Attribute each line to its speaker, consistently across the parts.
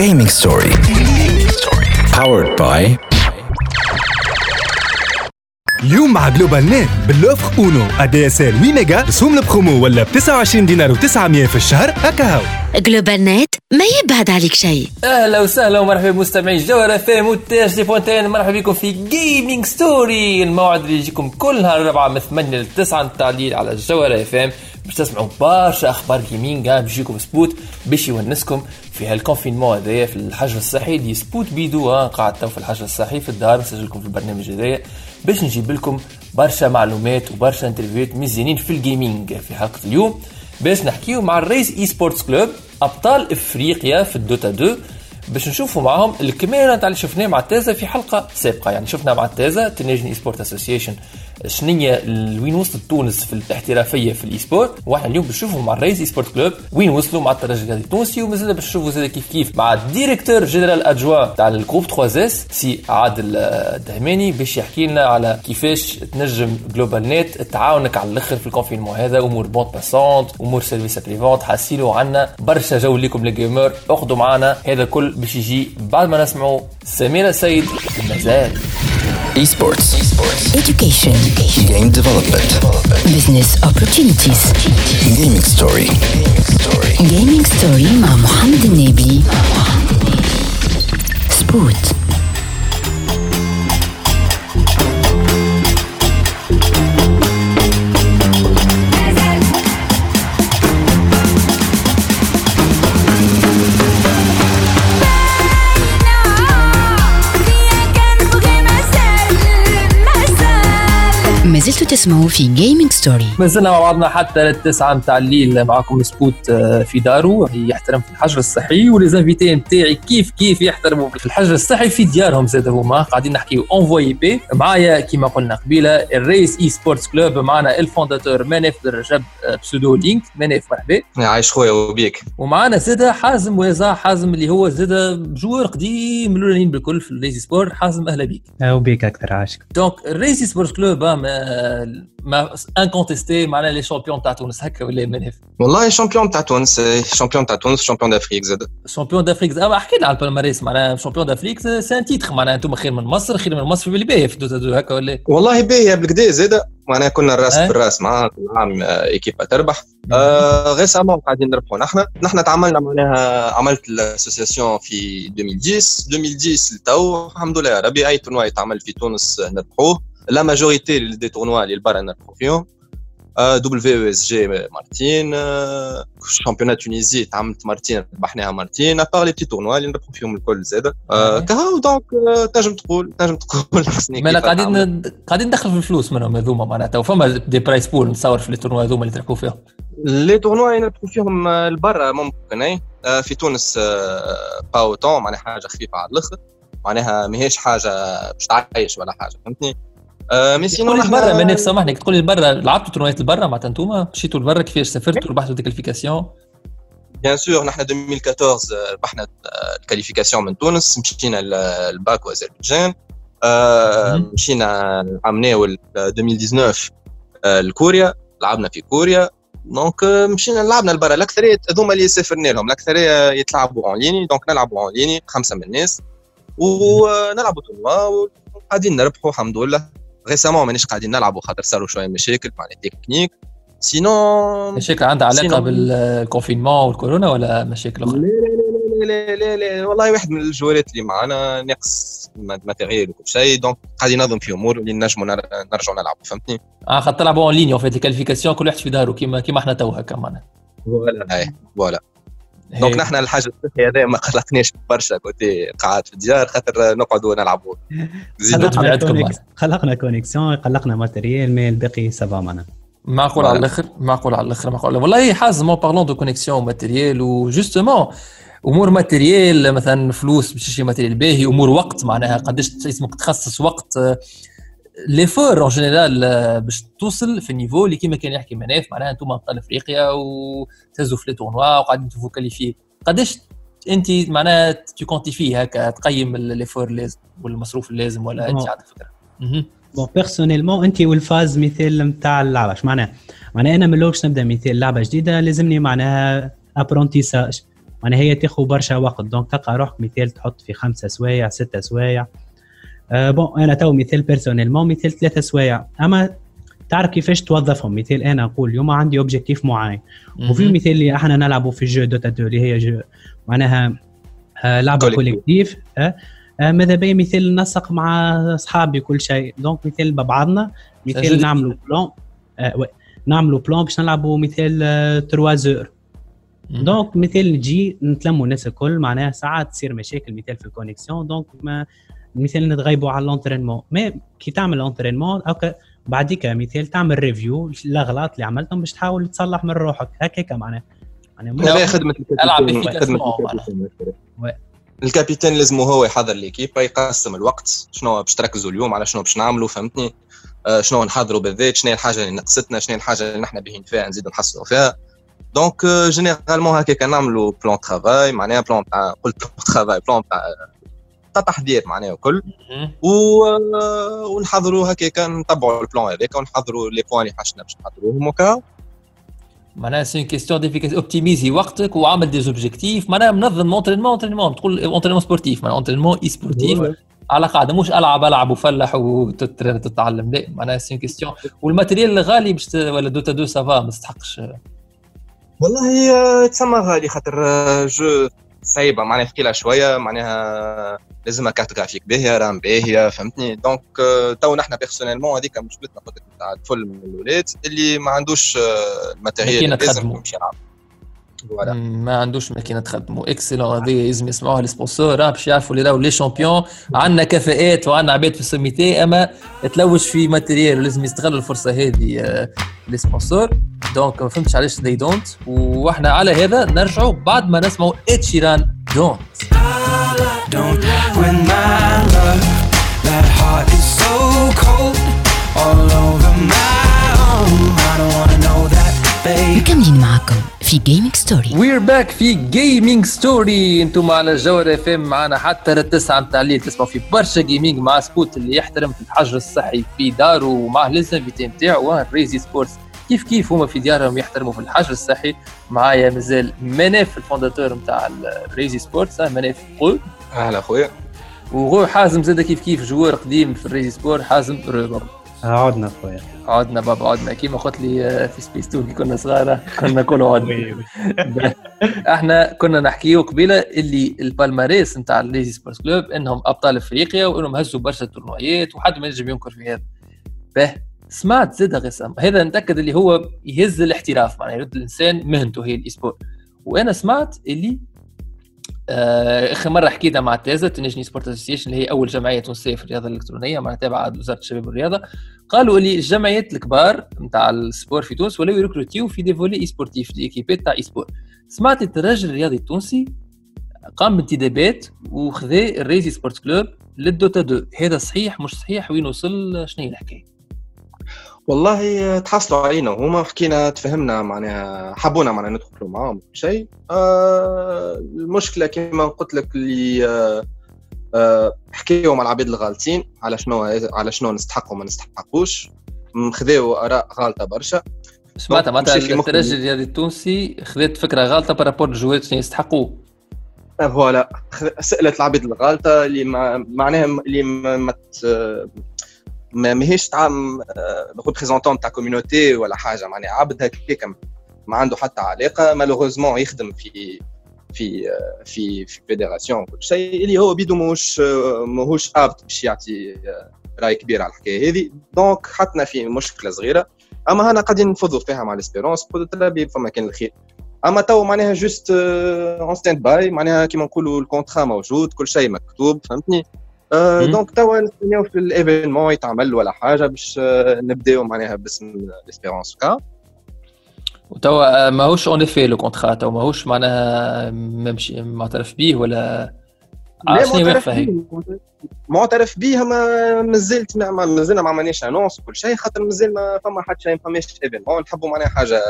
Speaker 1: Gaming Story. Powered by
Speaker 2: اليوم مع جلوبال نت ب l'offre أونو. ADSL 8 ميجا رسوم البرومو ولا ب 29 دينار و900 في الشهر هكا هاو
Speaker 3: جلوبال نت ما يبعد عليك شيء.
Speaker 4: أهلا وسهلا ومرحبا بمستمعي جوهر FM والتاج دي فونتين مرحبا بكم في Gaming Story الموعد اللي يجيكم كل نهار الرابعه من 8 ل 9 التعليل على الجوهر FM باش تسمعوا برشا أخبار gaming باش يجيكم سبوت باش يونسكم في هال confinement هذايا في الحجر الصحي اللي سبوت بيدو قاعد تو في الحجر الصحي في الدار نسجلكم في البرنامج هذايا. باش نجيب لكم برشا معلومات وبرشا interview هات مزيانين في ال gaming في حلقة اليوم. باش نحكيو مع الرئيس Esports Club أبطال إفريقيا في ال Dota 2 باش نشوفوا معاهم الكمية تاع اللي شفناه مع ال TESA في حلقة سابقة. يعني شفنا مع ال TESA Tunisian Esport Association شنية وين وصلت تونس في الاحترافية في ال esport وإحنا اليوم بنشوفوا مع الرئيس Esport Club وين وصلوا مع الترجي التونسي ومازال باش نشوفوا زاد كيف كيف مع ال directeur général adjoint تاع ال groupe 3S سي عادل الدهماني باش يحكي لنا على كيفاش تنجم جلوبال نت تعاونك على الأخر في ال confinement هذا. أمور bande passante أمور service après-vente حاسيلو عنا برشا جو ليكم ال gamer اخذوا معنا هذا كل باش يجي بعد ما نسمعوا سميرة سيد المزال
Speaker 1: Esports.
Speaker 3: education
Speaker 1: Game development.
Speaker 3: business opportunities
Speaker 1: Gaming Story.
Speaker 3: gaming story مع محمد النبي سبوت ما زلتوا تسمعوا في Gaming Story
Speaker 4: ما زلنا مع بعضنا حتى للتسعة متاع الليل معكم سبوت آه، في دارو يحترم في الحجر الصحي و les invités نتاعي كيف كيف يحترموا في الحجر الصحي في ديارهم زاد هما. قاعدين نحكيو اونفوي بي معايا كيما قلنا قبيلة الريس Esports Club معنا ال fondateur مناف رجب آه، pseudo Link مناف مرحبا.
Speaker 5: عايش خويا وبيك؟
Speaker 4: ومعنا زاد حازم ويزا حازم اللي هو زاد joueur قديم الأولانيين بالكل في الريس esport حازم أهلا بيك.
Speaker 6: وبيك أكثر عاشق.
Speaker 4: donc الريس esport club ما ما incontesté معناها les champions تاع تونس هكا ولا مناف
Speaker 5: والله champion تاع تونس champion تاع تونس champion d'Afrique زاد
Speaker 4: champion d'Afrique اما احكي لنا على ال palmarès معناها champion d'Afrique c'est un titre معناها أنتم خير من مصر خير من مصر في اللي باهي في Dota deux هكا ولا
Speaker 5: والله باهي بالكدا زاد معناها كنا الراس
Speaker 4: أه.
Speaker 5: بالراس معاه كل عام آه، équipe تربح آه récemment قاعدين نربحوا نحن نحن تعاملنا معناها عملت ال association في 2010 2010 لتو الحمد لله يا ربي أي tournoi يتعمل في تونس آه، نربحوه la majorité des tournois اللي لبرا نربحوا فيهم WESG مارتين آه، championnat Tunisie تعملت مارتين ربحناها مارتين à part les petits tournois اللي نربحوا فيهم الكل زاد آه، كهو donc تنجم تقول تنجم تقول
Speaker 4: ما
Speaker 5: تعمل.
Speaker 4: قاعدين قاعدين ندخل في الفلوس منهم هذوما معناها تو فما des prize pool نتصور في ال tournoi هذوما اللي تربحوا فيهم
Speaker 5: les tournois اللي نربحوا فيهم لبرا ممكن اي في تونس آه، pas autant معناها حاجة خفيفه على الآخر معناها ماهيش حاجة باش تعيش ولا حاجة فهمتني آه،
Speaker 4: mais sinon
Speaker 5: نحن-
Speaker 4: برا نفس سامحني تقول لي برا. لعبتوا tournoi ات لبرا معناتها انتوما مشيتوا لبرا؟ كيفاش سافرتوا؟ ربحتوا des qualifications
Speaker 5: bien sûr نحن 2014 آه، ربحنا آه، ال qualification من تونس. مشينا ل- الباك واذربيجان آه،. مشينا عمناو ال 2019 آه، لكوريا. لعبنا في كوريا. donc مشينا لعبنا لبرا. الأكثرية هذوما اللي سافرنا لهم. الأكثرية يتلعبوا en ligne donc نلعبوا en ligne خمسة من الناس. ونلعبوا tournoi وقاعدين نربحوا الحمد لله. récemment مانيش قاعدين نلعبوا خاطر صاروا شوية مشاكل مع ال technique sinon
Speaker 4: مشاكل عندها علاقه
Speaker 5: sinon-
Speaker 4: بال confinement والكورونا ولا مشاكل
Speaker 5: لا
Speaker 4: أخرى؟
Speaker 5: لا لا لا لا لا والله واحد من ال joueur ات اللي معنا ناقص matériel وكل شيء donc قاعد ينظم في امور اللي نجموا نر- نرجعوا نلعبوا فهمتني
Speaker 4: آه خاطر تلعبوا en ligne فيت ال qualification كل واحد في داره كيما كيما إحنا تو هكا معناها
Speaker 5: voilà voilà
Speaker 4: donc.
Speaker 5: نحن الحاجة هذا ما قلقناش برشا كنت قاعد في الديار خاطر نقعدوا نلعبوا زيدوا
Speaker 4: قلقنا.
Speaker 6: قلقنا connexion قلقنا matériel mais الباقي ça va معنا.
Speaker 4: معقول على الآخر؟ معقول على الآخر معقول والله حازم en parlant de connexion matériel و justement أمور matériel مثلا فلوس باش تشري matériel باهي أمور وقت معناها قداش اسمك تخصص وقت l'effort en général باش توصل في ال niveau اللي كيما كان يحكي مناف معناها أنتم أبطال أفريقيا وتهزوا في les tournois وقاعدين تفو qualifié قداش أنت معناها تو quantifier هكا تقيم ال l'effort اللازم والمصروف اللازم ولا
Speaker 6: أنت.
Speaker 4: عندك فكرة.
Speaker 6: bon personnellement أنت والفاز مثال نتاع اللعبة اش معناها؟ معناها أنا من باش نبدأ مثال لعبة جديدة لازمني معناها apprentissage معناها هي تاخذ برشا وقت donc تلقى روحك مثال تحط في خمسة سوايع ستة سوايع أه bon أنا تو مثال personnellement مثال ثلاثة سوايع. أما تعرف كيفاش توظفهم؟ مثال أنا نقول اليوم عندي objectif معين. وفي مثال اللي إحنا نلعبوا في jeu Dota 2 اللي هي jeu معناها آه لعبة collective آه آه ماذا بيا؟ مثال نسق مع أصحابي كل شيء. donc مثال ببعضنا مثال نعملوا plan آه نعملوا plan باش نلعبوا مثال 3 jours donc مثال نجي نتلموا الناس الكل معناها ساعات تصير مشاكل مثال في ال connexion donc ما مثال نتغيبوا على l'entraînement mais كي تعمل l'entraînement أو بعديك مثال تعمل review الاغلاط اللي عملتهم باش تحاول تصلح من روحك. هكاك معناها.
Speaker 5: يعني خدمة
Speaker 4: ألعب
Speaker 5: ال capitaine لازم هو يحضر l'équipe يقسم الوقت شنو باش تركزوا اليوم على شنو باش نعملوا فهمتني؟ آه شنو نحضروا بالذات شنو الحاجة اللي نقصتنا شنو الحاجة اللي نحن باهيين فيها نزيدوا نحسنوا فيها. donc généralement هكاك نعملوا plan travail معناها plan تاع قلت plan travail plan تاع تحضير معناها وكل. ونحضروا هكاك نتبعوا ال plan هذاك ونحضروا les points اللي حشنا باش نحضروهم وكا.
Speaker 4: معناها c'est question d'efficace optimiser وقتك وعمل des objectifs معناها منظم entraînement entraînement تقول entraînement sportif معناها entraînement e-sportif على قاعدة مش ألعب ألعب وفلح وتتعلم لا معناها c'est question وال matériel غالي باش ولا دوتا دو سافا ما تستحقش.
Speaker 5: والله تسمى غالي خاطر جو صعيبه معناها ثقيله شوية معناها لازمها carte graphique باهية RAM باهية فهمتني؟ donc تو نحن personnellement هذيك مشكلتنا قلت لك نتاع الطفل من الولاد اللي ما عندوش ال matériel لازم يمشي يلعب.
Speaker 4: ما عندوش ماكينه تخدموا اكسلون هذه لازم يسمعوها ال sponsor باش يعرفوا اللي راهو les champions عندنا كفاءات وعندنا عباد في السوميتي اما تلوش في matériel ولازم يستغلوا الفرصه هذه les sponsors donc ما فهمتش علاش they don't وإحنا على هذا نرجعوا بعد ما نسمعوا Ed Sheeran Don't Don't when my love that heart is so cold all over my مكملين معكم في Gaming Story we're back في Gaming Story أنتم على جوهر اف ام معنا حتى للتسعة نتاع الليل. تسمعوا في برشا gaming مع سبوت اللي يحترم في الحجر الصحي في داره ومعه ال invité نتاعو ريزي سبورتس كيف كيف هما في ديارهم يحترموا في الحجر الصحي؟ معايا مازال مناف ال fondateur نتاع الريزي سبورتس مناف قول
Speaker 5: أهلا أخويا.
Speaker 4: وغو حازم زاد كيف كيف؟ joueur قديم في الريزي سبور حازم. رباب
Speaker 6: عدنا خويا
Speaker 4: عدنا بابا عدنا. كيما قلت لي في سبيس تو كي كنا صغار كنا كلوا عدنا. إحنا كنا نحكيو قبيلة اللي ال palmarès نتاع الريزي سبورتس club إنهم أبطال إفريقيا وإنهم هزوا برشا تورنويات وحد ما ينجم ينكر في هذا. به سمعت زاد غسام. هذا نتأكد اللي هو يهز الاحتراف معناها يرد الإنسان مهنته هي ال esport وأنا سمعت اللي آه، آخر مرة حكيتها مع تازا Tunisian Esport Association اللي هي أول جمعية تونسيه في الرياضة الإلكترونية معناها تابعه وزارة الشباب والرياضة. قالوا اللي الجمعيات الكبار نتاع ال sport في تونس ولاو يركروتيو في des volets e-sportifs دي ايكيبات تاع esport سمعت الترجي الرياضي التونسي قام بانتدابات وخذا الريزي سبورت club للدوتا 2 هذا صحيح مش صحيح؟ وين وصل؟ شنو هي الحكاية؟
Speaker 5: والله تحصلوا علينا وهما حكينا تفهمنا معناها حبونا معناها ندخلوا معاهم شيء. آه المشكلة كما قلت لك اللي آه آه حكيوا مع العباد الغالطين على شنو على شنو نستحق وما نستحقوش. خذاو آراء غالطة برشا.
Speaker 4: سمعت معناتها الترجي الرياضي التونسي خذت فكرة غالطة بارابور الجوات شنو يستحقوا
Speaker 5: voilà. سألت العباد الغالطة اللي معناها اللي ما ما ماهيش تاع représentant تاع community ولا حاجة. معناها عبد هكاك ما عنده حتى علاقة malheureusement يخدم في في في في fédération كل شيء اللي هو بيدو ماهوش ماهوش apte باش يعطي رأي كبير على الحكاية هذه. donc حطنا في مشكلة صغيرة. أما هنا قاعدين نفضوا فيها مع l'Espérance ترابي فما كان الخير. أما تو معناها juste en stand-by معناها كيما نقولوا ال contrat موجود كل شيء مكتوب فهمتني؟ donc توا نستناو في ال événement يتعمل ولا حاجة باش نبداو معناها باسم l'Espérance كا
Speaker 4: وتوا ماهوش en fait le contrat توا ماهوش معناها ممشي معترف به ولا
Speaker 5: لا معترف به معترف به ما مازلت ما مازلنا ما عملناش annonce وكل شيء خاطر مازال ما فما حتى شيء ما فماش événement نحبوا معناها حاجة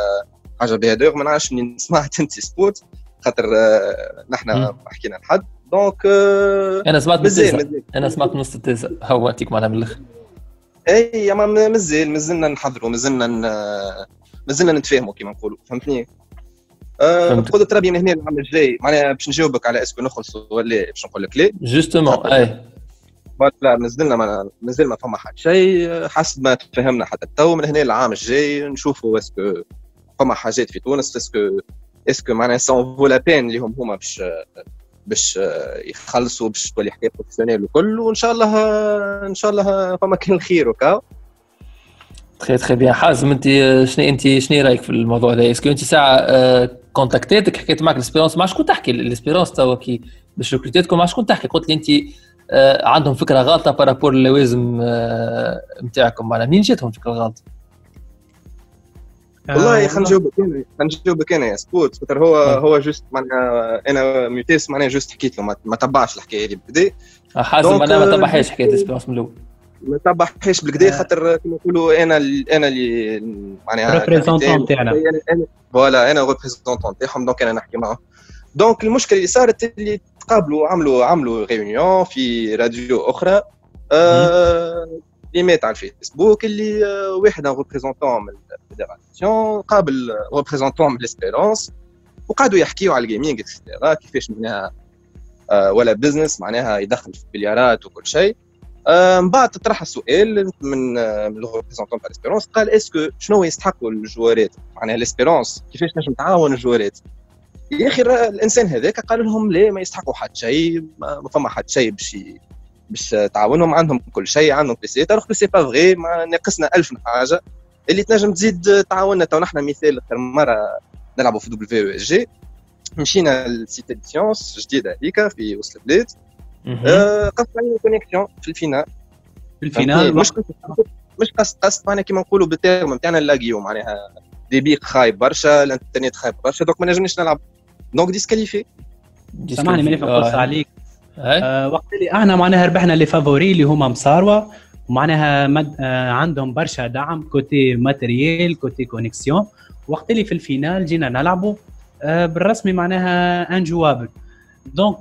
Speaker 5: حاجة بها دور ما نعرفش نسمع تنتي سبوت خاطر نحن حكينا لحد دونك
Speaker 4: أنا سمعت مزال أنا سمعت نص التيزا هو أنتيك معناها من الأخر.
Speaker 5: إي ما مازال مازلنا نحضروا مازلنا مازلنا نتفاهموا كيما نقولوا فهمتني؟ آه،
Speaker 4: فهمتك.
Speaker 5: بقدرة ربي من هنا العام الجاي معناها باش نجاوبك على اسكو نخلصوا ولا باش نقول لك لا؟
Speaker 4: جوستومون إي.
Speaker 5: لا نزلنا ما نزل ما فما حد شيء حسب ما تفهمنا حتى. تو من هنا العام الجاي نشوفوا اسكو فما حاجات في تونس est-ce que est-ce que معناها ça en vaut la peine اللي هم هما باش باش يخلصوا باش تولي حكاية professionnelle وكل وإن شاء الله إن شاء الله فما كان الخير وكا؟
Speaker 4: très très bien. حازم أنت شنو أنت شنو رأيك في الموضوع هذا؟ est-ce que أنت ساعة آه، كونتاكتيتك حكيت معك ال Espérance مع شكون تحكي؟ ال Espérance توا كي باش ريكروتيتكم مع شكون تحكي؟ قلت لي أنت آه، عندهم فكرة غلطة par rapport اللوازم آه، نتاعكم معناها منين جاتهم فكرة غلطة؟
Speaker 5: والله
Speaker 6: آه،
Speaker 5: خلينا نجاوبك انا خلينا نجاوبك أنا يا سبوت خاطر هو
Speaker 4: آه.
Speaker 5: هو juste معناها أنا ميتيس معناها juste حكيت له ما- ما تبعش الحكاية اللي بالكدا
Speaker 4: آه، حازم
Speaker 5: donc،
Speaker 4: أنا ما تبعهاش حكاية ال Espérance من الأول
Speaker 5: ما تبعش بالكدا. خاطر كما نقولوا أنا ال- أنا اللي معناها capitaine.
Speaker 6: تاعنا.
Speaker 5: voilà أنا représentant تاعهم donc أنا نحكي معاهم donc المشكلة اللي صارت اللي تقابلوا عملوا عملوا réunion في راديو أخرى اللي مات على الفيسبوك اللي آه، واحد un représentant من ال fédération قابل représentant من l'Espérance وقعدوا يحكيوا على ال gaming et cetera كيفاش معناها آه، ولا business معناها يدخل في البليارات وكل شيء. آه، من بعد تطرح السؤال من آه، من تاع l'Espérance قال est-ce que شنو يستحقوا الجوارات؟ معناها l'Espérance كيفاش نجم تعاون الجوارات؟ يا أخي الإنسان هذاك قال لهم لا ما يستحقوا حد شيء ما ما فما حد شيء باش باش تعاونهم عندهم كل شيء عندهم PC تروح سي با فغي ما ناقصنا ألف حاجة اللي تنجم تزيد تعاوننا. تو نحن مثال آخر مرة نلعبوا في WESG مشينا ل cité des sciences جديدة هذيك في وسط البلاد. قصت علينا connexion في ال finale.
Speaker 6: في؟
Speaker 5: ال
Speaker 6: finale؟
Speaker 5: مش مش قصت قصت معناها كيما نقولوا بال terme نتاعنا نلاقيو معناها débit خايب برشا الانترنت خايب برشا donc ما نجمناش نلعب. donc disqualifié
Speaker 6: سامحني ماني نقص عليك. آه، وقت اللي إحنا معناها ربحنا les favoris اللي هما مصاروه ومعناها مد... آه، عندهم برشا دعم côté matériel côté connexion. وقت اللي في ال finale جينا نلعبوا آه، بالرسمي معناها injouable. donc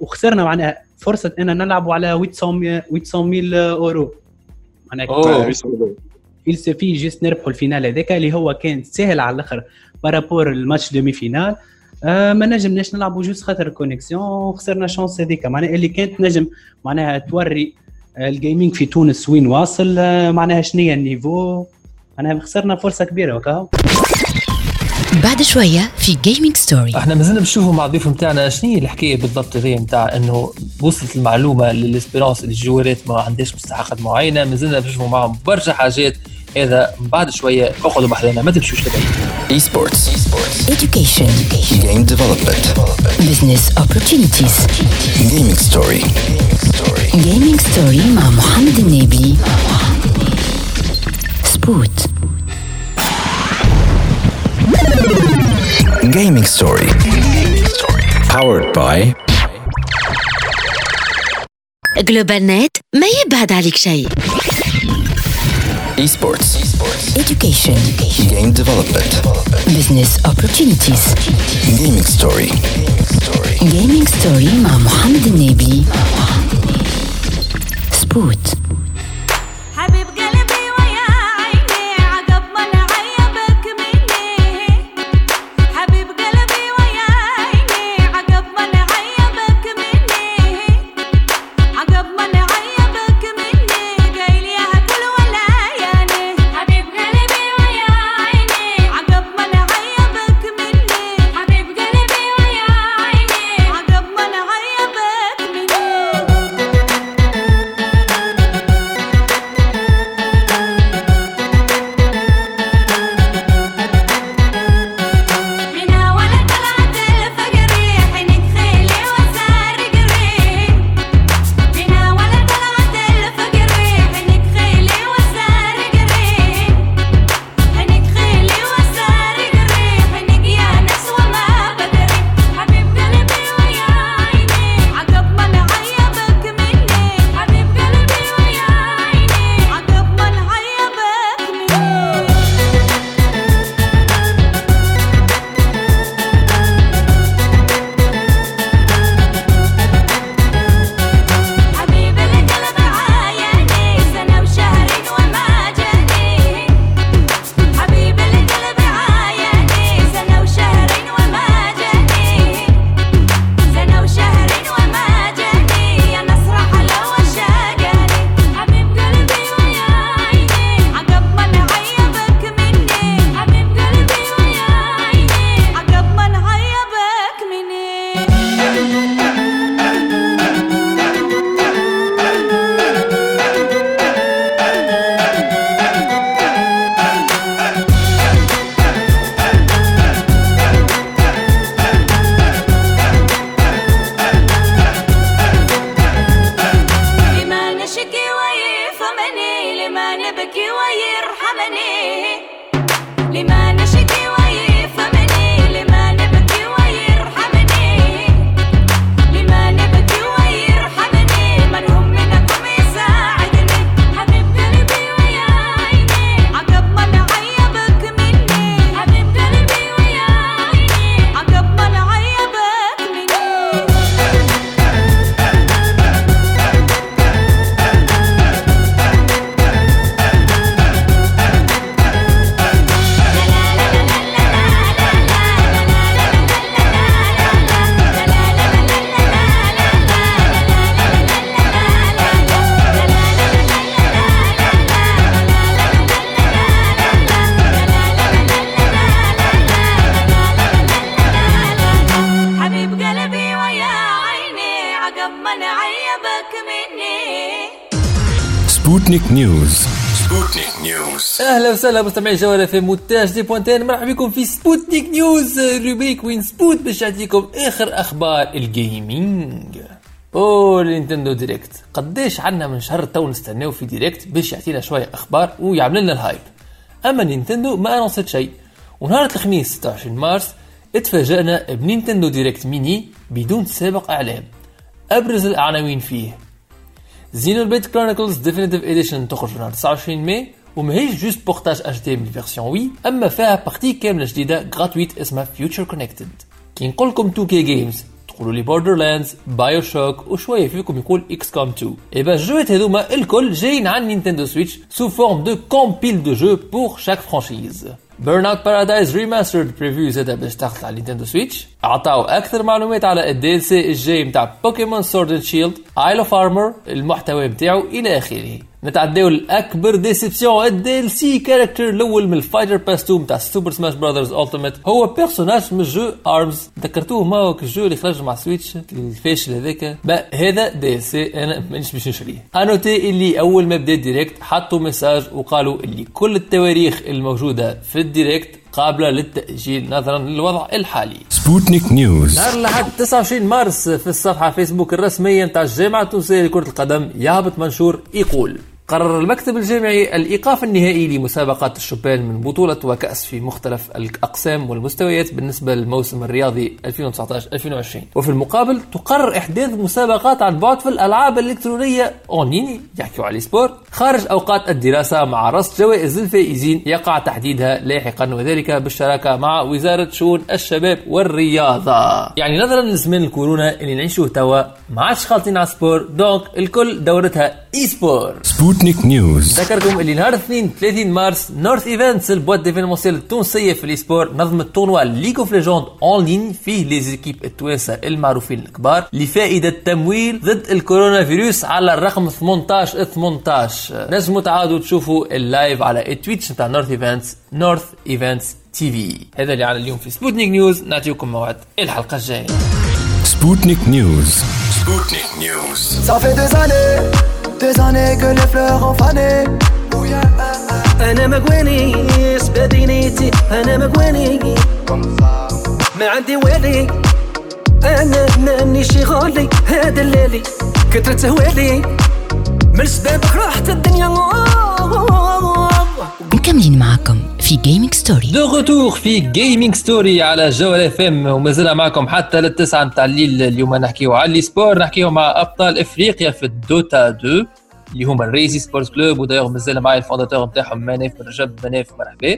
Speaker 6: وخسرنا معناها فرصة ان نلعبوا على 800 800 أورو. معناها il suffit juste نربحوا ال finale هذاك اللي هو كان سهل على الآخر par rapport ال match demi-finale. آه ما نجمناش نلعبوا juste خاطر ال connexion وخسرنا chance هذيك معناها اللي كانت نجم معناها توري آه، ال gaming في تونس وين واصل آه، معناها شنو هي ال niveau؟ معناها خسرنا فرصة كبيرة وكهو؟
Speaker 3: بعد شوية في gaming story
Speaker 4: إحنا مازلنا بنشوفوا مع الضيف نتاعنا شنو هي الحكاية بالضبط هذه نتاع إنه وصلت المعلومة لل Espérance اللي الجوارات ما عندهاش مستحقات معينة مازلنا بنشوفوا معهم برشا حاجات. إذا بعد شوية اقعدوا بحالنا ما تمشوش لبعيد.
Speaker 1: eSports
Speaker 3: education
Speaker 1: game development
Speaker 3: business opportunities
Speaker 1: gaming story
Speaker 3: gaming story مع محمد النبي. سبوت
Speaker 1: gaming story powered by
Speaker 7: جلوبال نت ما يبعد عليك شيء.
Speaker 1: Esports.
Speaker 3: education
Speaker 1: Game development.
Speaker 3: business opportunities
Speaker 1: Gaming story.
Speaker 3: جيمنج ستوري مع محمد النبي سبوت
Speaker 1: Sputnik News Sputnik News
Speaker 4: أهلا وسهلا مستمعي جوهرة FM وتاج دي point tn. مرحبا بكم في Sputnik News rubrique وين سبوت باش يعطيكم آخر أخبار ال gaming أو Nintendo Direct قديش عنا من شهر تو نستناو في Direct باش يعطينا شوية أخبار ويعمل لنا ال hype أما Nintendo ما أنونست شيء. ونهار الخميس 26 مارس اتفاجأنا ب Nintendo Direct Mini بدون سابق إعلام. أبرز العناوين فيه. Xenoblade Chronicles Definitive Edition تخرج نهار 29 ماي وماهيش juste portage HD من ال version Wii اما فيها partie كامله جديده gratuite اسمها Future Connected كي نقول لكم 2K Games تقولوا لي Borderlands BioShock وشويه فيكم يقول XCOM 2 eh ben الجوات هذوما الكل جايين عن Nintendo Switch sous forme de compile de jeux pour chaque franchise Burnout Paradise Remastered prévu زادا باش تحصل على Nintendo Switch عطاو أكثر معلومات على ال DLC الجاي نتاع Pokémon Sword Shield Isle of Armor المحتوى نتاعو إلى آخره. نتعداو لأكبر déception ال DLC character الأول من ال Fighter Pass 2 نتاع Super Smash Brothers Ultimate. هو personnage من jeu ARMS. ذكرتوه ما هو ال jeu اللي خرج مع Switch الفاشل هذاك. هذا DLC أنا مانيش باش نشريه. à noter اللي أول ما بدأ ال Direct حطوا message وقالوا اللي كل التواريخ الموجودة في ال Direct قابلة للتأجيل نظرا للوضع الحالي.
Speaker 1: Sputnik News
Speaker 4: نهار الأحد 29 مارس في الصفحة فيسبوك الرسمية نتاع الجامعة التونسية لكرة القدم يهبط منشور يقول قرر المكتب الجامعي الإيقاف النهائي لمسابقات الشبان من بطولة وكأس في مختلف الأقسام والمستويات بالنسبة للموسم الرياضي 2019-2020 وفي المقابل تقرر إحداث مسابقات عن بعد في الألعاب الإلكترونية أونلاين يحكوا على ال eSport خارج أوقات الدراسة مع رصد جوائز الفائزين يقع تحديدها لاحقا وذلك بالشراكة مع وزارة شؤون الشباب والرياضة. يعني نظرا لزمان الكورونا اللي نعيشوه توا ما عادش خالطين على ال sport donc الكل دورتها eSport
Speaker 1: Sputnik News
Speaker 4: ذكركم اللي نهار الاثنين 30 مارس North Events ال boîte d'événementiel التونسيه في ال eSport نظمت tournoi League of Legends en ligne فيه les équipes التوانسه المعروفين الكبار لفائده تمويل ضد الكورونا فيروس على الرقم 18 18 نجموا تعادوا تشوفوا ال live على ال Twitch نتاع North Events North Events TV هذا اللي على اليوم في Sputnik News نعطيكم موعد الحلقة الجايه
Speaker 1: سبوتنيك نيوز سبوتنيك نيوز
Speaker 8: Ça fait des années, des années que les fleurs ont fané.
Speaker 9: أنا مقوينيس بدينيتي أنا مقويني ما عندي والي أنا ماني شغالي هذا الليلي كثرة تهوالي من سبابك راحت الدنيا
Speaker 3: مكملين معكم في جيمنج ستوري
Speaker 4: de retour في gaming story على جوهرة FM ومازلنا معكم حتى للتسعة نتاع الليل. اليوم نحكيو على l'eSport نحكيو مع أبطال إفريقيا في ال Dota 2 اللي هما ال Rise eSport Club ودايوغ مازال معايا ال fondateur نتاعهم مناف بن رجب مناف مرحبا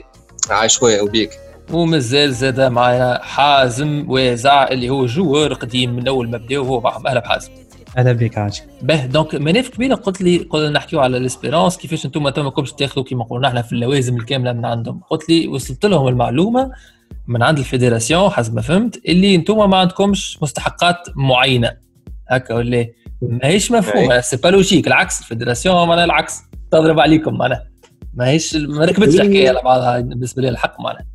Speaker 5: عايش خويا وبيك
Speaker 4: ومازال زاد معايا حازم وازع اللي هو joueur قديم من أول ما بداو هو معهم. أهلا بحازم.
Speaker 6: أهلا بك عاش
Speaker 4: به donc مناف كبيره قلت لي قلنا نحكيو على ال Espérance كيفاش أنتم تو ماكمش تاخذوا كيما قلنا إحنا في اللوازم الكاملة من عندهم. قلت لي وصلت لهم المعلومة من عند ال fédération حسب ما فهمت اللي أنتم ما عندكمش مستحقات معينة. هكا ولا إيه؟ ماهيش مفهومه c'est pas logique العكس ال fédération معناها العكس تضرب عليكم معناها. ماهيش ما ركبتش الحكاية على بعضها بالنسبة لي الحق معناها.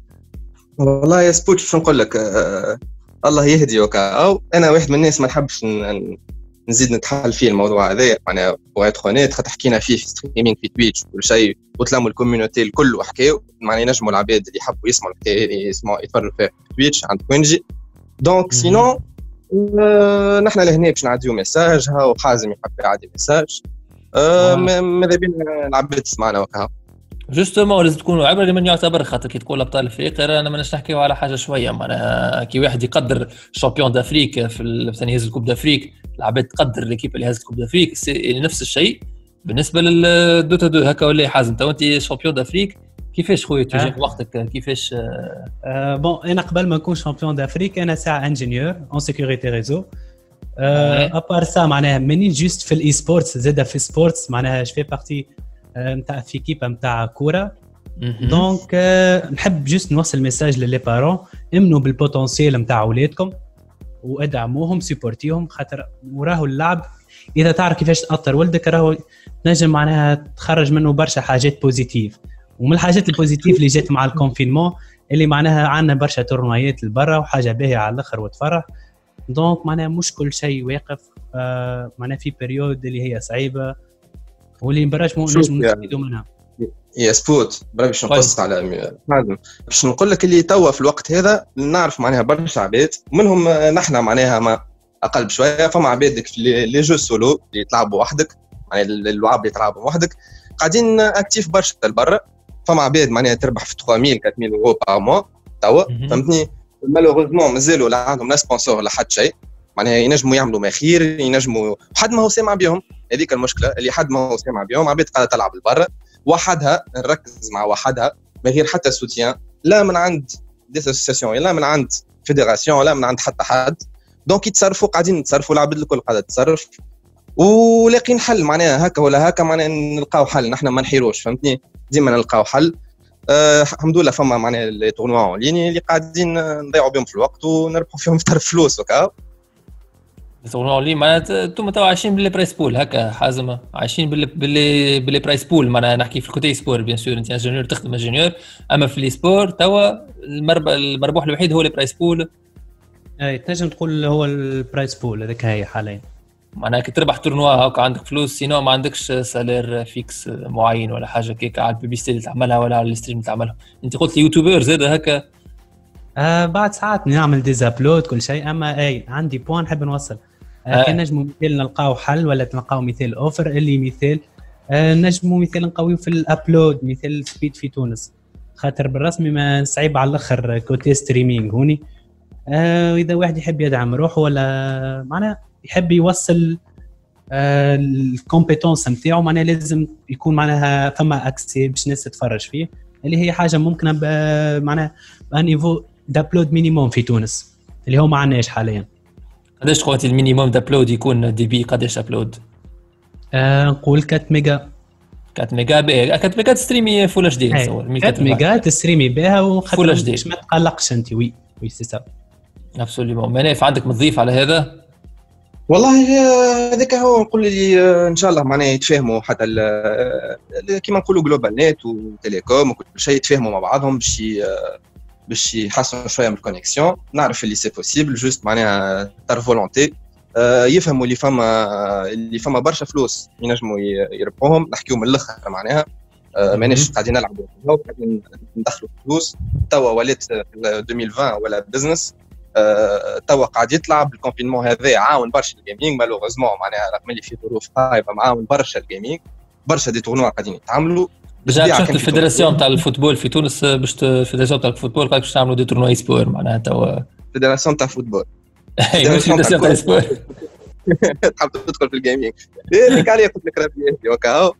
Speaker 5: والله يا سبوت شو نقول لك؟ آه الله يهدي وكهو أو أنا واحد من الناس ما نحبش نزيد نتحل فيه الموضوع هذا. معناها pour être honnête خاطر حكينا فيه في streaming في Twitch وكل شيء. وتلموا ال community الكل وحكاو معناها ينجموا العباد اللي يحبوا يسمعوا الحكاية يسمعوا يتفرجوا في تويتش عند كوينجي donc sinon آه نحن لهنا باش نعديو message هاو حازم يحب يعدي message آه. ما- ماذا بينا العباد تسمعنا وكا
Speaker 4: justement لازم تكونوا عبره لمن يعتبر خاطر كي تقول ابطال افريقيا أنا ما نحكيو على حاجة شوية معناها كي واحد يقدر champion d'Afrique في مثلا يهز ال coupe d'Afrique العباد تقدر l'équipe اللي هزت ال coupe d'Afrique يعني نفس الشيء. بالنسبة لل Dota deux هكا ولا حازم تو أنت champion d'Afrique كيفاش خويا تجي
Speaker 6: أه.
Speaker 4: وقتك؟ كيفاش؟ آه
Speaker 6: bon أنا قبل ما نكون champion d'Afrique أنا ساعة ingénieur en sécurité réseau à part ça معناها ماني juste في ال e-sports زاده في sports معناها جو في partie نتاع في équipe نتاع
Speaker 4: كورة.
Speaker 6: Donc آه، نحب juste نوصل message للي parents امنوا بال potentiel نتاع اولادكم وادعموهم supportيهم خاطر وراه اللعب. إذا تعرف كيفاش تأثر ولدك راهو تنجم معناها تخرج منه برشا حاجات positives ومن الحاجات ال positives اللي جات مع ال confinement اللي معناها عندنا برشا tournoiيات لبرا وحاجة باهية على الأخر وتفرح. donc معناها مش كل شيء واقف آه معناها في période اللي هي صعيبة. واللي برشمو
Speaker 5: شوف
Speaker 6: نجم
Speaker 5: يعني.
Speaker 6: نستفيدوا منها.
Speaker 5: يا spot برا باش
Speaker 4: طيب.
Speaker 5: نقص على م- حازم باش نقول لك اللي توا في الوقت هذا نعرف معناها برشا عباد منهم نحن معناها ما أقل بشوية فما عبادك في les- jeux solo اللي تلعبوا وحدك معناها اللعاب اللي تلعبوا وحدك قاعدين actifs برشا لبرا فما عباد معناها تربح في 3000 4000 أورو par mois توا. فهمتني؟ malheureusement مازالوا لا عندهم لا sponsor لا حد شيء. معناها ينجموا يعملوا ما خير ينجموا حد ما هو سامع بهم هذيك المشكلة اللي حد ما هو سامع بهم عباد قاعدة تلعب لبرا. وحدها نركز مع وحدها من غير حتى سوتيان لا من عند des associations لا من عند fédération لا من عند حتى حد. donc يتصرفوا قاعدين يتصرفوا العباد الكل قاعدة تتصرف. ولاقين حل معناها هكا ولا هكا معناها نلقاو حل. نحن ما نحيروش فهمتني؟ ديما نلقاو حل. آه الحمد لله فما معناها les tournois en ligne اللي قاعدين نضيعوا بهم في الوقت ونربحوا فيهم طرف فلوس وكا.
Speaker 4: تقولوا لي معناتها أنتم تو عايشين بال les prize pool هكا حازم عايشين باللي باللي بال les prize pool معناها نحكي في ال côté sport bien sûr انت ingénieur تخدم ingénieur اما في les sports توا المرب- المربوح الوحيد هو les prize pool
Speaker 6: اي تنجم تقول هو ال prize pool هذاك هي حاليا
Speaker 4: معناها كي تربح tournoi هكا عندك فلوس sinon ما عندكش salaire fixe معين ولا حاجة كيك على البيبيستي اللي تعملها ولا على ال stream اللي تعملها انت قلت يوتيوبر زاد هكا
Speaker 6: آه بعد ساعات نعمل des uploads كل شيء اما اي عندي point نحب نوصل. كان نجموا مثال نلقاو حل ولا نلقاو مثال offre اللي مثال آه نجموا مثال نقويو في ال upload مثال speed في تونس. خاطر بالرسمي ما صعيب على الأخر côté streaming هوني. آه إذا واحد يحب يدعم روحه ولا معناها يحب يوصل آه ال compétence نتاعو معناها لازم يكون معناها فما accès باش الناس تتفرج فيه اللي هي حاجة ممكنة معناها un niveau d'upload minimum في تونس اللي هو ما عندناش حاليا.
Speaker 4: قداش قلت ال minimum d'upload يكون débit؟ قداش upload
Speaker 6: آه نقول 4 ميجا.
Speaker 4: 4 ميجا باهي 4 ميجا تستريمي full HD
Speaker 6: أي،
Speaker 4: نتصور
Speaker 6: 4
Speaker 4: 1080.
Speaker 6: ميجا تستريمي بها وخاطر ما تقلقش أنت oui oui c'est ça.
Speaker 4: absolument مناف عندك مضيف على هذا؟
Speaker 5: والله آه، هذاك هو نقول لي آه، إن شاء الله معناها يتفاهموا حتى ال- كيما نقولوا جلوبال نت وتيليكوم وكل شيء يتفاهموا مع بعضهم باش باش يحسنوا شوية من ال connexion نعرف اللي c'est possible juste معناها تار volonté آه، يفهموا اللي فما اللي فما برشا فلوس ينجموا يربحوهم. نحكيو من الأخر معناها. آه، ماناش قاعدين نلعبوا قاعدين ندخلوا فلوس. توا ولات في 2020 ولا business آه، توا قاعد يطلع بال confinement هذا عاون برشا ال gaming malheureusement معناها رغم اللي في ظروف خايبه معاون برشا ال gaming برشا des tournois قاعدين يتعملوا déjà
Speaker 4: شفت ال
Speaker 5: fédération.
Speaker 4: تاع ال football في تونس باش ال fédération تاع ال football قالك باش تعملوا des tournois sport معناها توا.
Speaker 5: fédération تاع football.
Speaker 4: أي، مش fédération تاع sport
Speaker 5: تحب تدخل في ال gaming هذيك عليه قلت لك ربي هكا هو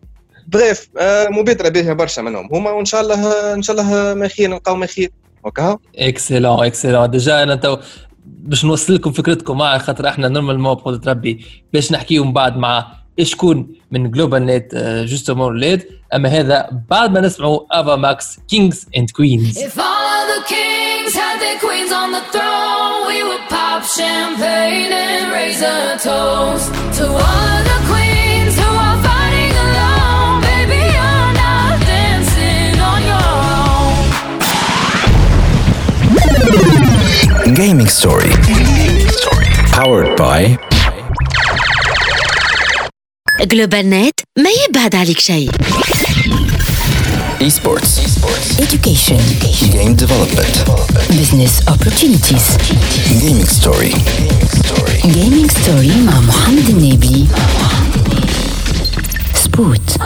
Speaker 5: bref آه، مبادره باهيه برشا منهم. هما وإن شاء الله إن شاء الله ما خير نلقاو ما خير هكا
Speaker 4: اكسلون اكسلون déjà أنا تو باش نوصل لكم فكرتكم مع خاطر إحنا normalement بقدرة ربي باش نحكيو من بعد مع شكون من جلوبال نت جوستومون ولاد اما هذا بعد ما نسمعوا افا ماكس كينجز اند كوينز
Speaker 10: If all of the kings had their queens on the throne, we would pop champagne and raise a toast to all of the queens who are fighting alone. Baby, you're not dancing on your own.
Speaker 1: Gaming Story. Powered by
Speaker 7: جلوبال نت ما يبعد عليك شيء
Speaker 1: Esports.
Speaker 3: Education.
Speaker 1: Game development.
Speaker 3: Business opportunities.
Speaker 1: Gaming Story.
Speaker 3: Gaming story مع محمد النبي. سبوت.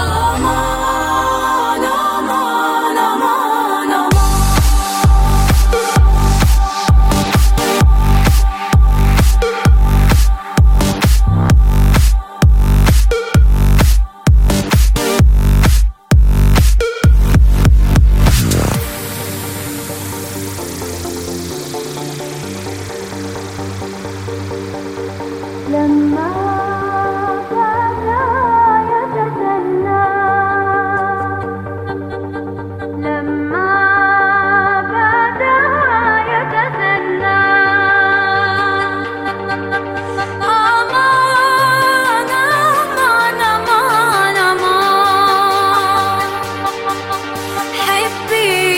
Speaker 3: happy.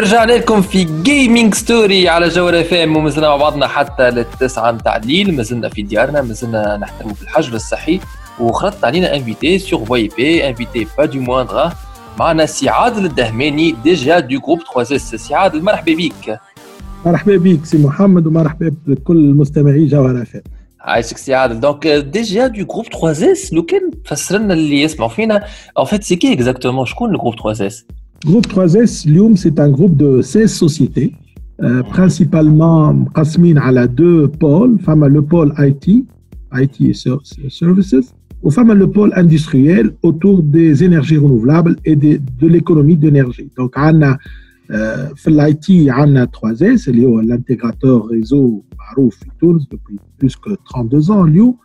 Speaker 4: رجعنا لكم في Gaming Story على جوهر اف ام ومازلنا مع بعضنا حتى للتسعة نتاع الليل. مازلنا في ديارنا مازلنا نحترموا في الحجر الصحي. وخرجت علينا invité cette fois-ci invité pas de moindre معنا سي عادل الدهماني déjà du groupe 3S سي عادل مرحبا بك
Speaker 11: مرحبا بك سي محمد ومرحبا بكل مستمعي جوهر اف ام
Speaker 4: عايشك سي عادل donc déjà du groupe 3S لو كان تفسر لنا اللي يسمعوا فينا. ان فيت سي كي اكزاكتومون شكون الجروب 3 اس
Speaker 11: Groupe 3S, Lyon, c'est un groupe de 16 sociétés, euh, principalement Qasmin a deux pôles, femme le pôle IT, IT et Services, ou femme le pôle industriel autour des énergies renouvelables et de, l'économie d'énergie. Donc, on a euh, l'IT, on a 3S, l'intégrateur réseau Marouf Tools depuis plus que 32 ans, Lyon,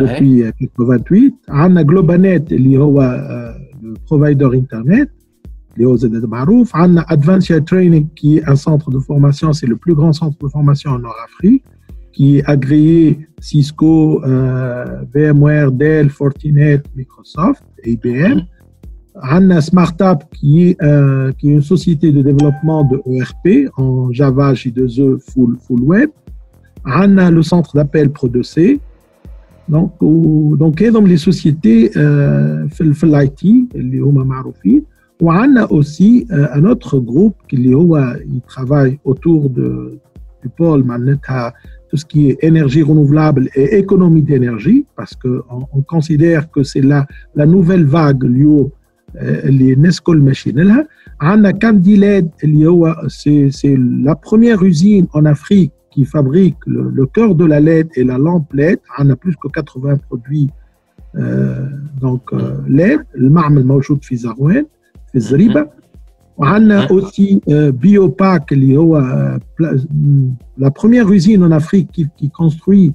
Speaker 11: depuis 1928. Ouais. On a Globanet, euh, le provider Internet l'EOZD Marouf, on a Adventure Training qui est un centre de formation, c'est le plus grand centre de formation en Nord-Afrique, qui est agréé Cisco, euh, VMware, Dell, Fortinet, Microsoft, IBM. On a SmartUp euh, qui est, une société de développement de ERP en Java, J2E, full, web. On a le centre d'appel Pro2C, donc, donc, les sociétés, euh, l'IT, les on a aussi euh, un autre groupe qui travaille autour de, du pôle tout ce qui est énergie renouvelable et économie d'énergie, parce qu'on on considère que c'est la, la nouvelle vague liée euh, les Nescol Machine. On a Candiled, c'est la première usine en Afrique qui fabrique le, cœur de la LED et la lampe LED. On a plus que 80 produits euh, donc, LED, le Marmel Mauchoud Fizarouen. في الزريبه وعندنا aussi euh, Biopac اللي هو euh, pla- la première usine en Afrique qui, qui construit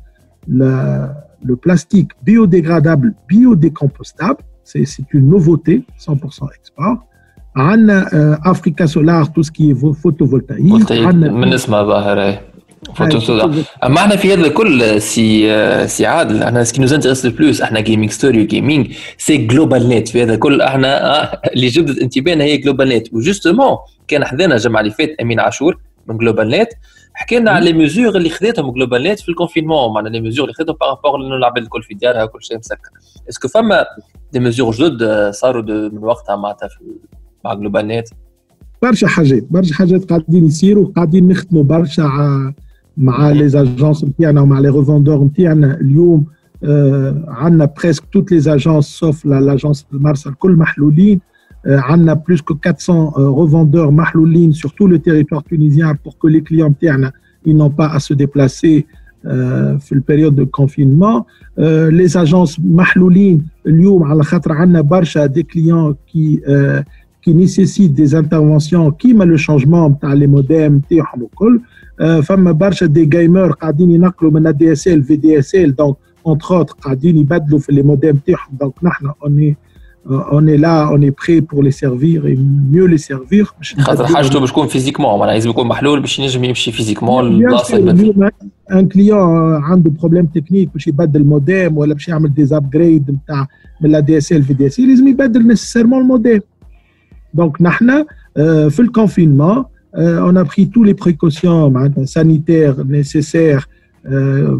Speaker 11: la- le plastique biodégradable biodécompostable c'est c'est une nouveauté 100% export عندنا euh, Africa Solar tout ce qui est vo- photovoltaïque
Speaker 4: أما إحنا في هذا الكل سي سي عادل إحنا ce qui nous intéresse plus إحنا Gaming Story و gaming c'est جلوبال نت في هذا الكل. إحنا آه، اللي جبدت انتباهنا هي جلوبال نت و justement كان حذانا الجمعه اللي فات أمين عاشور من جلوبال نت حكى لنا على les mesures اللي خذتهم جلوبال نت في ال confinement معنا les mesures اللي خذتهم par rapport لأنه العباد الكل في ديارها وكل شيء مسكر. est-ce que فما des mesures جدد صاروا من وقتها معناتها في- مع GlobalNet
Speaker 11: برشا حاجات برشا حاجات قاعدين يصيروا قاعدين نخدموا برشا مع les agences نتاعنا ومع les revendeurs نتاعنا اليوم آه عندنا presque toutes les agences sauf l'agence المرسى الكل محلولين آه عندنا plus que 400 revendeurs محلولين sur tout le territoire tunisien pour que les clients نتاعنا ils n'ont pas à se déplacer آه في ال période de confinement les agences محلولين اليوم على خاطر عندنا برشا des clients qui آه qui nécessitent des interventions كيما le changement نتاع les modems نتاعهم الكل آه، فما برشا des gamers قاعدين ينقلوا من دي اس ال في دي اس ال دونك اونتر اوت قاعدين يبدلوا في les modems نتاعهم donc نحن on est on est là on est prêts pour les servir et mieux les servir باش
Speaker 4: خاطر حاجته باش تكون physiquement معناها لازم يكون محلول باش ينجم يمشي physiquement
Speaker 11: للبلاصة
Speaker 4: اللي
Speaker 11: un client عنده problème technique باش يبدل موديم ولا باش يعمل des upgrades نتاع من لا دي اس ال في دي اس ال لازم يبدل nécessairement ال modem donc نحن في ال confinement on a pris tous les précautions معناتها sanitaires nécessaires euh,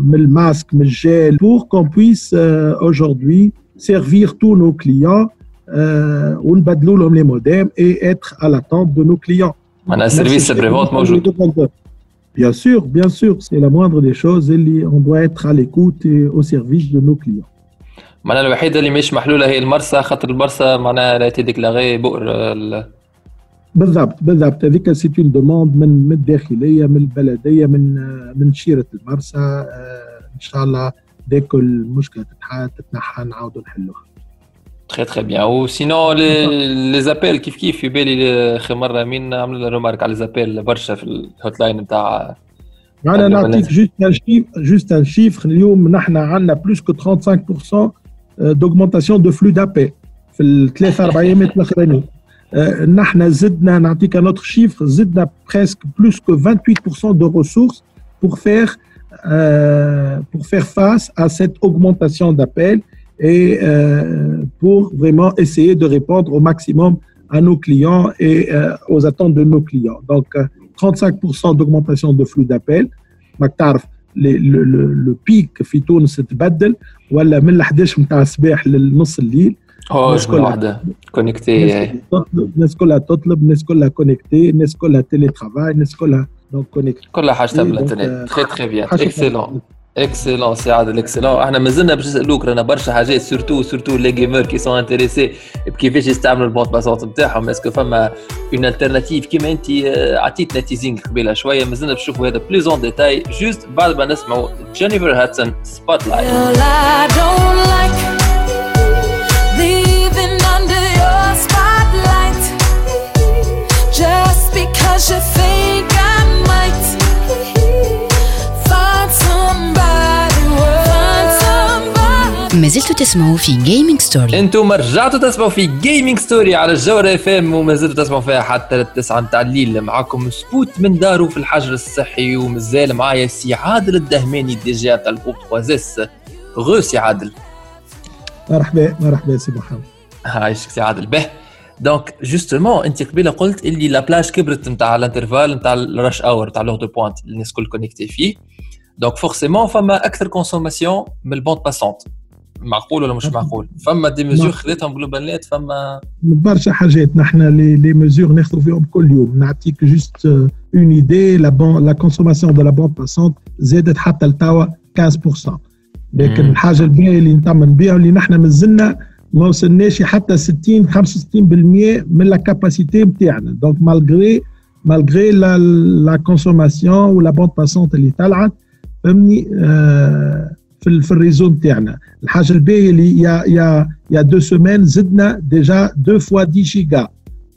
Speaker 11: من الماسك من الجيل pour qu'on puisse euh, aujourd'hui servir tous nos clients euh, ونبدلوا لهم les modems et être à l'attente de nos clients
Speaker 4: معناها السيرفيس بريفونت موجود
Speaker 11: Bien sûr, bien sûr, c'est la moindre des choses. اللي On doit être à l'écoute et au service de nos clients.
Speaker 4: معناها الوحيده اللي مش محلوله هي المرسى خاطر المرسى معناها لا تديكلاغي بؤر ال-
Speaker 11: بالضبط بالضبط. هذيك c'est une demande من من الداخلية من البلدية من من شيرة المرسى. آه، إن شاء الله ديك المشكلة تتنحى نعاودوا نحلوها.
Speaker 4: très très bien. و sinon les appels كيف كيف في بالي اخر مره مين عمل remarque على زابيل برشا في ال hotline نتاع أنا
Speaker 11: نعطيك. juste un chiff- juste un chiffre اليوم نحن عندنا plus que 35% d'augmentation de flux d'appels في الثلاث أربع ايامات الأخرانيين. نحن زدنا نعطيك ان اوتر شيفر زدنا بريسك بلوس كو 28% دو ressources pour faire euh, pour faire face à cette augmentation d'appels et euh, pour vraiment essayer de répondre au maximum à nos clients et euh, aux attentes de nos clients. Donc, euh, 35% d'augmentation de flux d'appels. ما تعرف لي- le, le, le pic في تونس تبدل ولا من ال 11 نتاع الصباح للنص الليل
Speaker 4: هو
Speaker 11: الناس كلها
Speaker 4: واحدة connectés
Speaker 11: الناس تطلب الناس كلها تطلب الناس كلها connectés الناس كلها télétravail الناس كلها donc connectés
Speaker 4: كلها حاجتها
Speaker 11: إيه،
Speaker 4: بالإنترنت. très très
Speaker 11: bien
Speaker 4: excellent excellent سي عادل excellent إحنا مازلنا باش نسألوك رانا برشا حاجات surtout surtout les gamers qui sont intéressés بكيفاش يستعملوا ال bande passante نتاعهم est-ce que فما une alternative كيما انت؟ آه، عطيتنا teasing قبيلة شوية مازلنا باش نشوفوا هذا plus en détail juste بعد ما نسمعوا
Speaker 10: Jennifer Hudson Spotlight because you think I might. find somebody, find somebody.
Speaker 3: ما زلتوا تسمعوا في Gaming Story
Speaker 4: أنتم رجعتوا تسمعوا في Gaming Story على الجوهرة FM وما زلتوا تسمعوا فيها حتى التسعة نتاع الليل. معاكم سبوت من دارو في الحجر الصحي ومازال معايا سي عادل الدهماني DG تاع ال groupe 3S go سي عادل.
Speaker 11: مرحبا مرحبا سي محمد.
Speaker 4: عايشك سي عادل. به. donc justement انت قبيله قلت اللي la plage كبرت نتاع ال intervalle نتاع ال rush hour نتاع l'heure de pointe اللي الناس الكل connectés فيه donc forcément فما أكثر consommation من ال bande passante معقول ولا مش معقول فما des mesures خذيتهم GlobalNet فما
Speaker 11: برشا حاجات نحن les les mesures ناخذوا فيهم كل يوم نعطيك juste une idée la bande la consommation de la bande passante زادت حتى لتوا 15% لكن. الحاجة الباهيه اللي نطمن بها اللي نحن مازلنا ما وصلناش حتى 60 65% من la capacité نتاعنا donc malgré malgré la la consommation و la bande passante اللي طلعت فهمني؟ آه في ال- في ال réseau نتاعنا الحاجة الباهية اللي y a y a y a deux semaines زدنا déjà deux fois 10 giga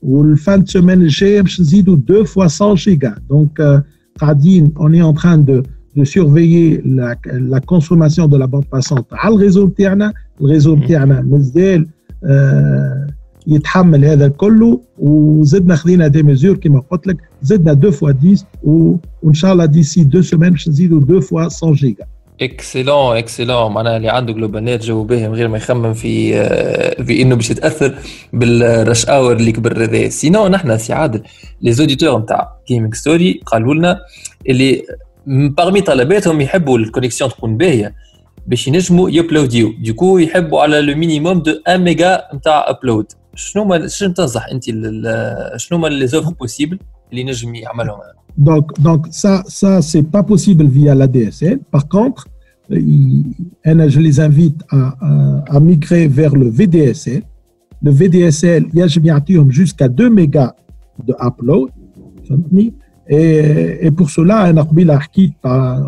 Speaker 11: وال fin semaine الجايه باش نزيدوا deux fois 100 giga donc آه، قاعدين on est en train de de surveiller la, la consommation de la bande passante على ال réseau نتاعنا ال réseau نتاعنا مازال آه يتحمل هذا كله وزدنا خذينا des mesures كما قلت لك زدنا deux fois 10 و- وإن شاء الله d'ici deux semaines باش نزيدوا deux fois 100 giga
Speaker 4: excellent excellent معناها اللي عنده GlobalNet جو باهي من غير ما يخمم في آه، في إنه باش يتأثر بال rush hour اللي كبر هذا. sinon نحن سي عادل les auditeurs نتاع Gaming Story قالوا لنا اللي parmi طلباتهم يحبوا ال connexion تكون باهية. باش ينجموا ي uploadيو du coup يحبوا على le minimum de 1 ميجا نتاع upload شنو ما شنو تنصح انت لل- شنو هما les offres possibles اللي نجم يعملهم
Speaker 11: Donc, donc ça, ça c'est pas possible via la DSL. Par contre, il- أنا je les invite à, à, à migrer vers le VDSL. Le VDSL, يجم يعطيهم jusqu'à 2 mégas de upload. فهمتني؟ Et, et pour cela, أنا قبيله حكيت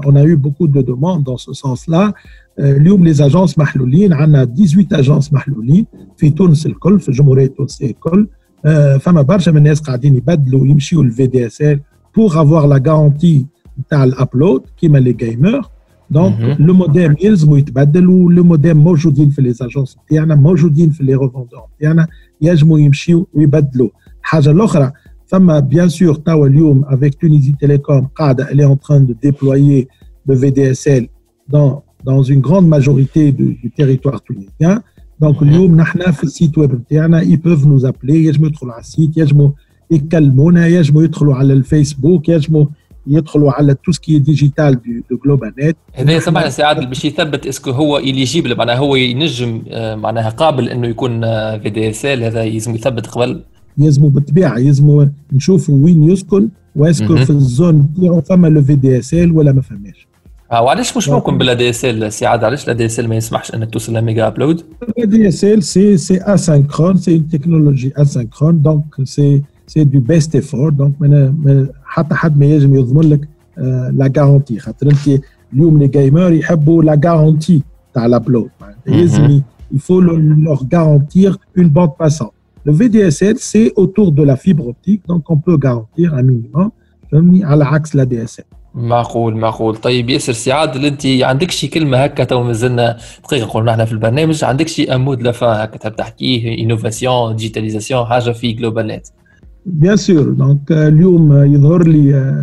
Speaker 11: on a eu beaucoup de demandes dans ce sens-là. آه، اليوم les agences محلولين عندنا 18 agences محلولين في تونس الكل في الجمهوريه التونسيه الكل. آه، فما برشا من الناس قاعدين يبدلوا يمشيوا لل VDSL pour avoir la garantie نتاع ال upload كيما les gamers donc
Speaker 4: مهم.
Speaker 11: le modem يلزموا يتبدلوا le modem موجودين في les agences نتاعنا موجودين في les revendeurs نتاعنا ينجموا يمشيوا ويبدلوا الحاجة الأخرى فما bien sûr توا اليوم avec Tunisie Telecom قاعدة elle est en train de déployer le VDSL dans dans une grande majorité du, du territoire tunisien. donc اليوم نحن في ال site web نتاعنا ils peuvent nous appeler. يجموا يدخلوا على ال site يجموا يكلمونا يجموا يدخلوا على الفيسبوك يجموا يدخلوا على tout ce qui digital de GlobalNet
Speaker 4: هذا سمعنا سي عادل باش يثبت est-ce que هو éligible معناها هو ينجم معناها قابل انه يكون VDSL هذا يلزم يثبت قبل
Speaker 11: يلزموا بالطبيعه يلزموا نشوفوا وين يسكن و
Speaker 4: est-ce que.
Speaker 11: في ال zone نتاعو فما le VDSL ولا ما فماش
Speaker 4: وعلاش مش ممكن بلا دي اس ال سي عادل علاش لا دي اس ال ما يسمحش انك توصل لميجا ابلود
Speaker 11: Le DSL, c'est c'est asynchrone, c'est une technologie asynchrone, donc c'est c'est du best effort. Donc من من حتى حد ما ينجم يضمن لك لا garantie خاطر انت اليوم لي جيمر يحبوا لا garantie تاع الابلود يلزم il faut le- leur garantir une bande passante. Le VDSL, c'est autour de la fibre optique, donc on peut garantir un minimum فهمني على عكس لا DSL.
Speaker 4: معقول معقول طيب ياسر سي عادل انت عندك شي كلمة هكا تو مازلنا دقيقة قلنا إحنا في البرنامج عندك شي un mot de la fin هكا تحب تحكيه innovation digitalisation حاجة في
Speaker 11: GlobalNet sûr. Donc, euh, اليوم يظهر لي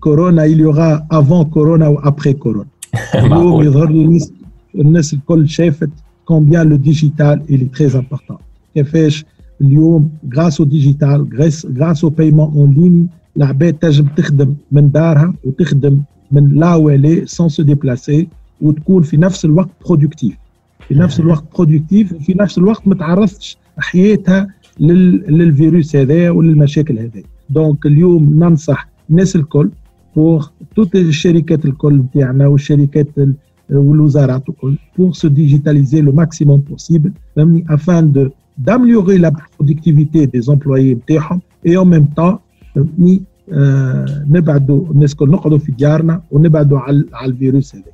Speaker 11: كورونا il y aura avant كورونا و après كورونا. اليوم يظهر لي الناس الناس الكل شافت le digital il est très important. كيفاش اليوم grâce au digital grâce au paiement en ligne العباد تنجم تخدم من دارها وتخدم من là où elle est sans se déplacer وتكون في نفس الوقت productive في نفس الوقت productive وفي نفس الوقت ما تعرضش حياتها للفيروس هذا وللمشاكل هذه donc اليوم ننصح الناس الكل pour toutes الشركات الكل نتاعنا والشركات والوزارات الكل pour se digitaliser le maximum possible فهمني afin de d'améliorer la productivité des employés نتاعهم et en même temps فهمتني آه نبعدوا الناس الكل نقعدوا في ديارنا ونبعدوا على على الفيروس هذا.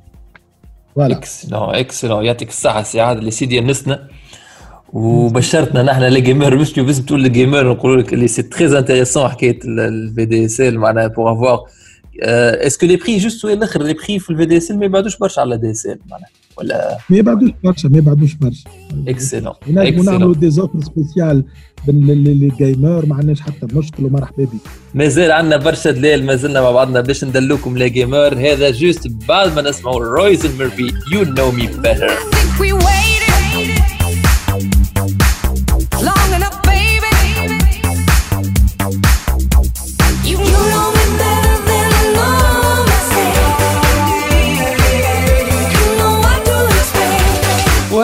Speaker 4: voilà. excellent excellent يعطيك الصحة سي عادل اللي سيدي نسنا وبشرتنا نحن les gamers مش بس تقول les gamers نقول لك اللي c'est très intéressant حكاية ال VDSL معناها pour avoir est-ce que les prix juste سؤال الآخر les prix في ال VDSL ما يبعدوش برشا على l'ADSL معناها. ولا
Speaker 11: ما يبعدوش برشا ما يبعدوش برشا
Speaker 4: excellent
Speaker 11: نجموا نعملوا des offres spéciales لل gamers ما عندناش حتى مشكل ومرحبا بك
Speaker 4: مازال عندنا برشا دلال ما زلنا مع بعضنا باش ندللوكم les gamers هذا juste بعد ما نسمعوا رويزن ميرفي
Speaker 10: You Know Me Better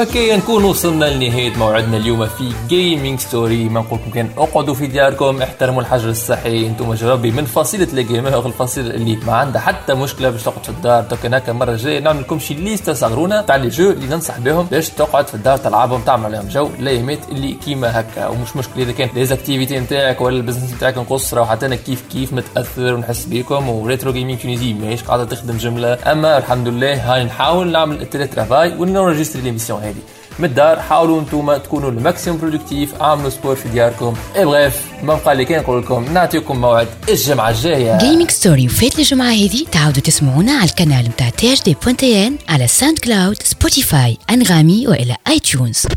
Speaker 4: وهكايا نكون وصلنا لنهاية موعدنا اليوم في Gaming Story ما نقول لكم كان أقعدوا في دياركم احترموا الحجر الصحي. أنتم جربي من فصيلة ال gamer الفصيلة اللي ما عندها حتى مشكلة باش تقعد في الدار. توكن هكا المرة الجاية نعمل لكم شي ليستة صغرونا تاع les jeux اللي ننصح بهم باش تقعد في الدار تلعبهم تعمل عليهم جو الايامات اللي كيما هكا. ومش مشكلة إذا كان les activités نتاعك ولا ال business نتاعك نقص راهو حتى أنا كيف كيف متأثر ونحس بيكم. و Retro Gaming Tunisie ماهيش قاعدة تخدم جملة. أما الحمد لله هاي نحاول نعمل travail ون enregistrer l'émission هذه من الدار حاولوا أنتم تكونوا ال maximum productifs اعملوا sport في دياركم. et bref ما بقى لي كان نقول لكم نعطيكم موعد الجمعة الجاية.
Speaker 3: جيمنج ستوري وفات الجمعة هذه تعاودوا تسمعونا على القناة متاع تي اش دي بوانتين على SoundCloud Spotify Anghami والى iTunes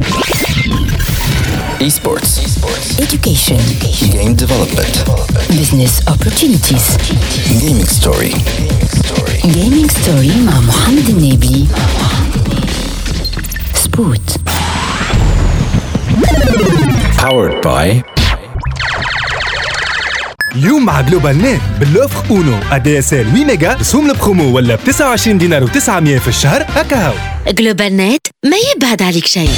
Speaker 1: Esports.
Speaker 3: education.
Speaker 1: Game development.
Speaker 3: business opportunities.
Speaker 1: Gaming story.
Speaker 3: gaming story مع محمد النبي. سبوت
Speaker 1: Powered by
Speaker 2: اليوم مع GlobalNet ب l'offre أونو. ADSL 8 ميجا رسوم البرومو ولا ب 29 دينار و900 في الشهر. هكا هاو
Speaker 7: GlobalNet ما يبعد عليك شيء.